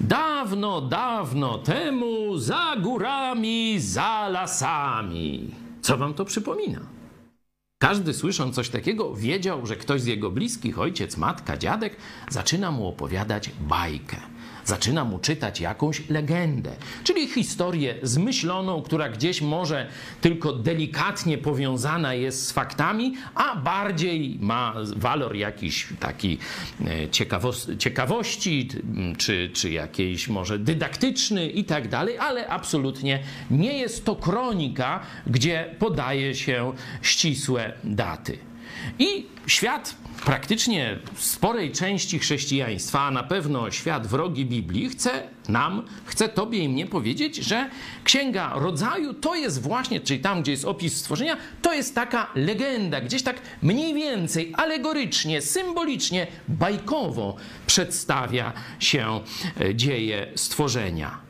Dawno, dawno temu, za górami, za lasami. Co wam to przypomina? Każdy słysząc coś takiego wiedział, że ktoś z jego bliskich, ojciec, matka, dziadek, zaczyna mu opowiadać bajkę. Zaczyna mu czytać jakąś legendę, czyli historię zmyśloną, która gdzieś może tylko delikatnie powiązana jest z faktami, a bardziej ma walor jakiś taki e, ciekawos- ciekawości, czy, czy jakiejś może dydaktyczny i tak dalej, ale absolutnie nie jest to kronika, gdzie podaje się ścisłe daty. I świat praktycznie sporej części chrześcijaństwa, a na pewno świat wrogi Biblii, chce nam, chce tobie i mnie powiedzieć, że Księga Rodzaju to jest właśnie, czyli tam, gdzie jest opis stworzenia, to jest taka legenda, gdzieś tak mniej więcej alegorycznie, symbolicznie, bajkowo przedstawia się e, dzieje stworzenia.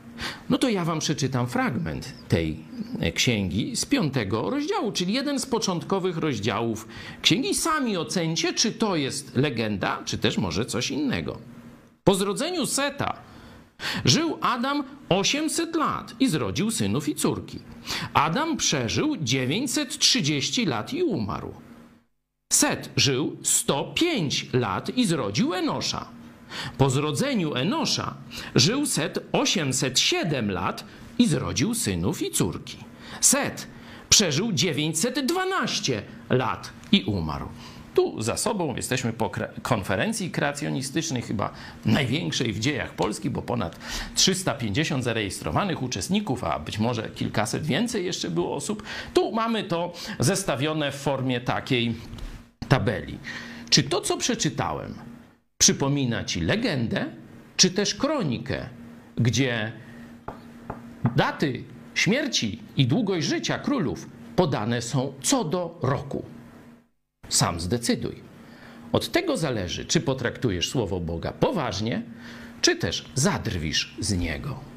No to ja wam przeczytam fragment tej e, księgi z piątego rozdziału, czyli jeden z początkowych rozdziałów księgi. Sami ocencie, czy to jest legenda, czy też może coś innego. Po zrodzeniu Seta żył Adam 800 lat i zrodził synów i córki. Adam przeżył 930 lat i umarł. Set żył 105 lat i zrodził Enosza. Po zrodzeniu Enosza żył Set 807 lat i zrodził synów i córki. Set przeżył 912 lat i umarł. Tu za sobą jesteśmy po konferencji kreacjonistycznej, chyba największej w dziejach Polski, bo ponad 350 zarejestrowanych uczestników, a być może kilkaset więcej jeszcze było osób. Tu mamy to zestawione w formie takiej tabeli. Czy to, co przeczytałem, przypomina ci legendę, czy też kronikę, gdzie daty śmierci i długość życia królów podane są co do roku. Sam zdecyduj. Od tego zależy, czy potraktujesz słowo Boga poważnie, czy też zadrwisz z niego.